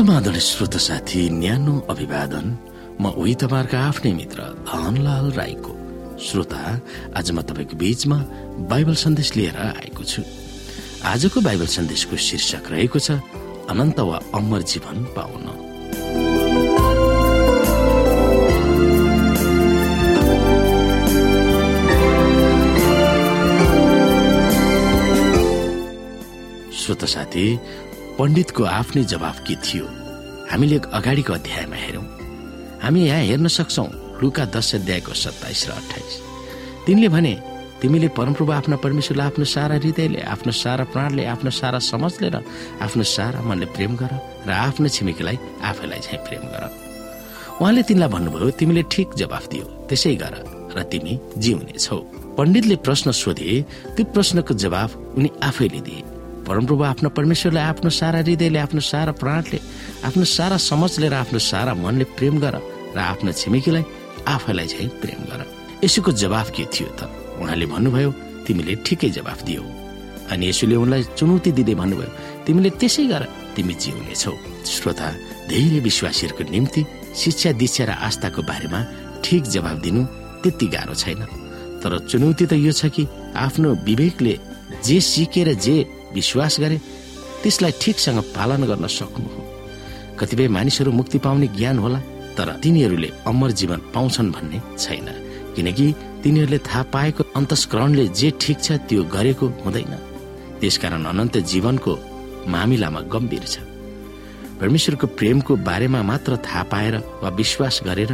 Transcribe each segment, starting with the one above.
समाधान श्रोत साथी न्यानो अभिवादन। म उही तपाईँहरूका आफ्नै मित्र धनलाल राईको। श्रोता आज म तपाईँको बीचमा बाइबल सन्देश लिएर आएको छु। आजको बाइबल सन्देशको शीर्षक रहेको छ अनन्त वा अमर जीवन पाउन। श्रोत साथी पण्डितको आफ्नै जवाफ के थियो? हामीले अगाडिको अध्यायमा हेरौँ। हामी यहाँ हेर्न सक्छौ लुका दश अध्यायको सत्ताइस र अठाइस तिनले भने तिमीले परमप्रभु आफ्ना परमेश्वरलाई आफ्नो सारा हृदयले आफ्नो सारा प्राणले आफ्नो सारा समझले र आफ्नो सारा मनले प्रेम गर र आफ्नो छिमेकीलाई आफैलाई चाहिँ प्रेम गर। उहाँले तिनलाई भन्नुभयो तिमीले ठिक जवाफ दियो त्यसै गर र तिमी जिउनेछौ। पण्डितले प्रश्न सोधे त्यो प्रश्नको जवाफ उनी आफैले दिए। परमप्रभु आफ्नो परमेश्वरलाई आफ्नो सारा हृदयले आफ्नो सारा प्राणले आफ्नो सारा समझले र आफ्नो सारा मनले प्रेम गर र आफ्नो छिमेकीलाई आफैलाई चाहिँ प्रेम गर। यसोको जवाफ के थियो त? उहाँले भन्नुभयो तिमीले ठिकै जवाफ दियो। अनि यसोले उनलाई चुनौती दिँदै भन्नुभयो तिमीले त्यसै गर तिमी जिउनेछौ श्रोता धेरै विश्वासीहरूको निम्ति शिक्षा दीक्षा र आस्थाको बारेमा ठिक जवाब दिनु त्यति गाह्रो छैन। तर चुनौती त यो छ कि आफ्नो विवेकले जे सिकेर जे विश्वास गरे त्यसलाई ठिकसँग पालन गर्न सक्नु हो। कतिपय मानिसहरू मुक्ति पाउने ज्ञान होला तर तिनीहरूले अमर जीवन पाउँछन् भन्ने छैन। किनकि तिनीहरूले थाहा पाएको अन्तस्करणले जे ठिक छ त्यो गरेको हुँदैन। त्यसकारण अनन्त जीवनको मामिलामा गम्भीर छ। परमेश्वरको प्रेमको बारेमा मात्र थाहा पाएर वा विश्वास गरेर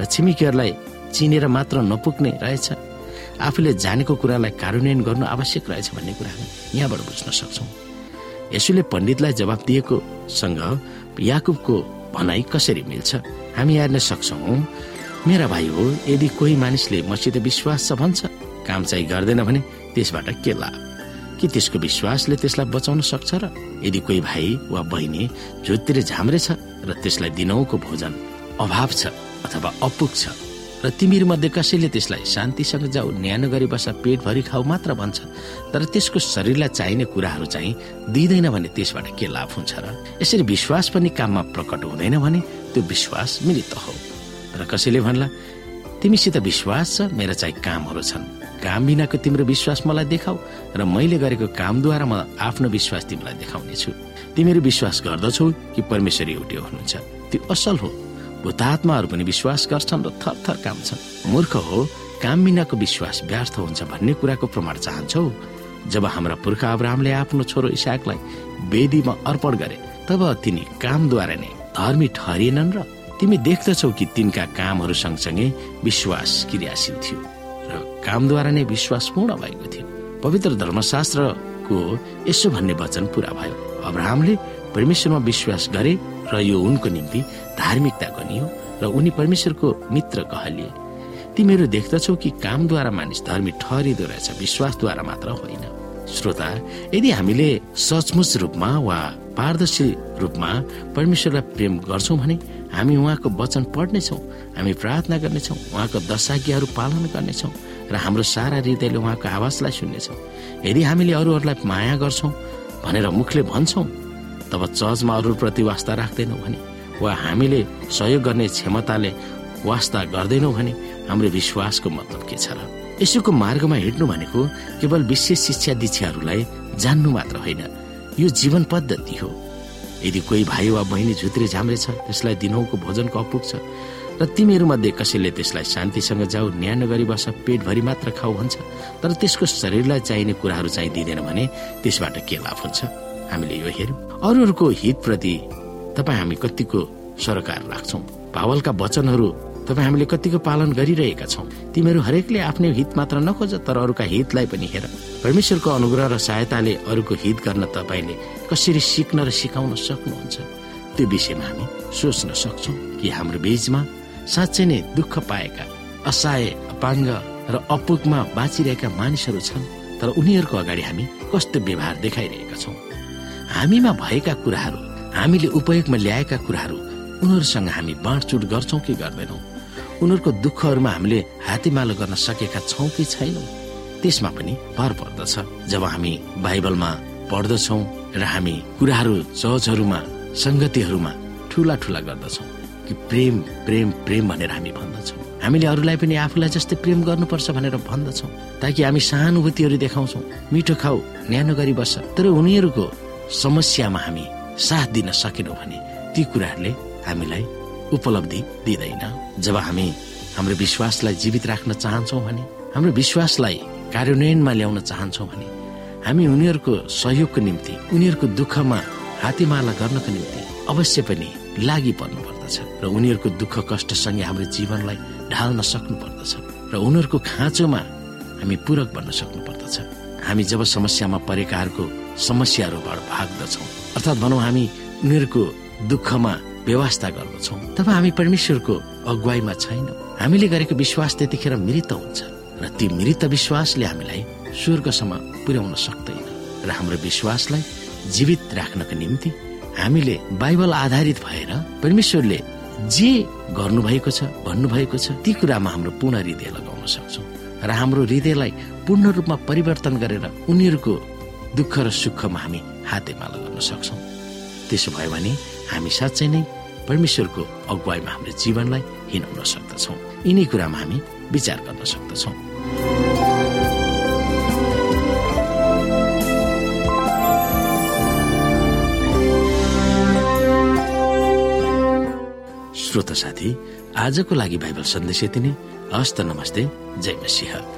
र छिमेकीहरूलाई चिनेर मात्र नपुग्ने रहेछ। आफूले जानेको कुरालाई कार्यान्वयन गर्नु आवश्यक रहेछ भन्ने कुरा हामी यहाँबाट बुझ्न सक्छौ। यसुले पण्डितलाई जवाब दिएको सँग याकुबको भनाइ कसरी मिल्छ? हामी हेर्न सक्छौ मेरा भाइ हो यदि कोही मानिसले मसित विश्वास छ भन्छ काम चाहिँ गर्दैन भने त्यसबाट के लाभ? कि त्यसको विश्वासले त्यसलाई बचाउन सक्छ र यदि कोही भाइ वा बहिनी झुततिर झाम्रे छ र त्यसलाई दिनौको भोजन अभाव छ अथवा अपुग छ र तिमीहरू मध्ये कसैले त्यसलाई शान्तिसँग जाऊ न्यानो गरी बस पेटभरि खाऊ मात्र भन्छ। तर त्यसको शरीरलाई चाहिने कुराहरू चाहिँ दिँदैन भने त्यसबाट के लाभ हुन्छ र? यसरी विश्वास पनि काममा प्रकट हुँदैन भने त्यो विश्वास मिलित हो। र कसैले भन्ला तिमीसित विश्वास छ मेरा चाहिँ कामहरू छन्। काम बिनाको तिम्रो विश्वास मलाई देखाऊ र मैले गरेको कामद्वारा म आफ्नो विश्वास तिमीलाई देखाउने छु तिमीहरू विश्वास गर्दछौ कि परमेश्वर एउटै हुनुहुन्छ। त्यो असल हो। भूतात्माहरू पनि विश्वास गर्छन् र थर थर काम छन् मूर्ख हो काम बिनाको विश्वास व्यर्थ हुन्छ भन्ने कुराको प्रमाण चाहन्छौ। जब हाम्रा पुर्खा अब्राहमले आफ्नो छोरो इसाकलाई वेदीमा अर्पण गरे तब तिनी कामद्वारा नै धर्मी ठहरिएनन् र तिमी देख्दछौ कि तिनका कामहरू सँगसँगै विश्वास क्रियाशील थियो र कामद्वारा नै विश्वास पूर्ण भएको थियो। पवित्र धर्मशास्त्रको यसो भन्ने वचन पूरा भयो। अब्राहमले परमेश्वरमा विश्वास गरे र यो उनको निम्ति धार्मिकता गनियो र उनी परमेश्वरको मित्र कहलिए। तिमीहरू देख्दछौ कि कामद्वारा मानिस धर्मी ठहरिँदो रहेछ विश्वासद्वारा मात्र होइन। श्रोता यदि हामीले सचमुच रूपमा वा पारदर्शी रूपमा परमेश्वरलाई प्रेम गर्छौँ भने हामी उहाँको वचन पढ्नेछौँ हामी प्रार्थना गर्नेछौँ उहाँको दशाज्ञाहरू पालन गर्नेछौँ र हाम्रो सारा हृदयले उहाँको आवाजलाई सुन्नेछौँ। यदि हामीले अरूहरूलाई माया गर्छौँ भनेर मुखले भन्छौँ तब चर्चमा अरूप्रति वास्ता राख्दैनौँ भने वा हामीले सहयोग गर्ने क्षमताले वास्ता गर्दैनौँ भने हाम्रो विश्वासको मतलब के छ र? यसोको मार्गमा हिँड्नु भनेको केवल विशेष शिक्षा दीक्षाहरूलाई जान्नु मात्र होइन यो जीवन पद्धति हो। यदि कोही भाइ वा बहिनी झुत्रे झाम्रे छ त्यसलाई दिनौको भोजनको अपुग छ र तिमीहरू मध्ये कसैले त्यसलाई शान्तिसँग जाऊ न्यानो गरी बस पेटभरि मात्र खाऊ भन्छ तर त्यसको शरीरलाई चाहिने कुराहरू चाहिँ दिँदैन भने त्यसबाट के लाभ हुन्छ? हामीले यो हेर्यौँ। अरूहरूको हितप्रति तपाईँ हामी कतिको सरकार राख्छौँ। पावलका वचनहरू तपाईँ हामीले कतिको पालन गरिरहेका छौँ। तिमीहरू हरेकले आफ्नै हित मात्र नखोज तर अरूका हितलाई पनि हेर। परमेश्वरको अनुग्रह र सहायताले अरूको हित गर्न तपाईँले कसरी सिक्न र सिकाउन सक्नुहुन्छ? त्यो विषयमा हामी सोच्न सक्छौँ कि हाम्रो बीचमा साँच्चै नै दुःख पाएका असहाय अपाङ्ग र अपुगमा बाँचिरहेका मानिसहरू छन् तर उनीहरूको अगाडि हामी कस्तो व्यवहार देखाइरहेका छौँ? हामीमा भएका कुराहरू हामीले उपयोगमा ल्याएका कुराहरू उनीहरूसँग हामी बाँडचुट गर्छौँ कि गर्दैनौँ? उनीहरूको दुःखहरूमा हामीले हातेमालो गर्न सकेका छौँ कि छैनौँ? त्यसमा पनि भर पर्दछ। जब हामी बाइबलमा पढ्दछौँ र हामी कुराहरू चर्चहरूमा संगतिहरूमा ठुला ठुला गर्दछौ कि प्रेम प्रेम प्रेम भनेर हामी भन्दछौँ। हामीले अरूलाई पनि आफूलाई जस्तै प्रेम गर्नुपर्छ भनेर भन्दछौँ ताकि हामी सहानुभूतिहरू देखाउँछौँ। मिठो खाऊ न्यानो गरी बस्छ तर उनीहरूको समस्यामा हामी साथ दिन सकेनौँ भने ती कुराहरूले हामीलाई उपलब्धि दिँदैन। जब हामी हाम्रो विश्वासलाई जीवित राख्न चाहन्छौँ भने हाम्रो विश्वासलाई कार्यान्वयनमा ल्याउन चाहन्छौँ भने हामी उनीहरूको सहयोगको निम्ति उनीहरूको दुःखमा हातेमाला गर्नको निम्ति अवश्य पनि लागि पर्नु पर्दछ र उनीहरूको दुःख कष्टसँगै हाम्रो जीवनलाई ढाल्न सक्नु पर्दछ र उनीहरूको खाँचोमा हामी पूरक बन्न सक्नु पर्दछ हामी जब समस्यामा परेकाहरूको समस्याहरूबाट भाग्दछौँ। अर्थात् भनौँ हामी उनीहरूको दुःखमा व्यवस्था गर्दछौँ। तब हामी परमेश्वरको अगुवाईमा छैनौँ। हामीले गरेको विश्वास त्यतिखेर मृत हुन्छ र ती मृत विश्वासले हामीलाई स्वर्गसम्म पुर्याउन सक्दैन र हाम्रो विश्वासलाई जीवित राख्नको निम्ति हामीले बाइबल आधारित भएर परमेश्वरले जे गर्नुभएको छ भन्नुभएको छ ती कुरामा हाम्रो पूर्ण हृदय लगाउन सक्छौँ र हाम्रो हृदयलाई पूर्ण रूपमा परिवर्तन गरेर उनीहरूको दुःख र सुखमा हामी हातेमाला गर्न सक्छौँ। त्यसो भयो भने हामी साँच्चै नै परमेश्वरको अगुवाईमा हाम्रो जीवनलाई हिँडाउन सक्दछौँ। यिनै कुरामा हामी विचार गर्न सक्दछौँ। श्रोता साथी आजको लागि बाइबल सन्देश यति नै। हस्त नमस्ते। जय मसिंह।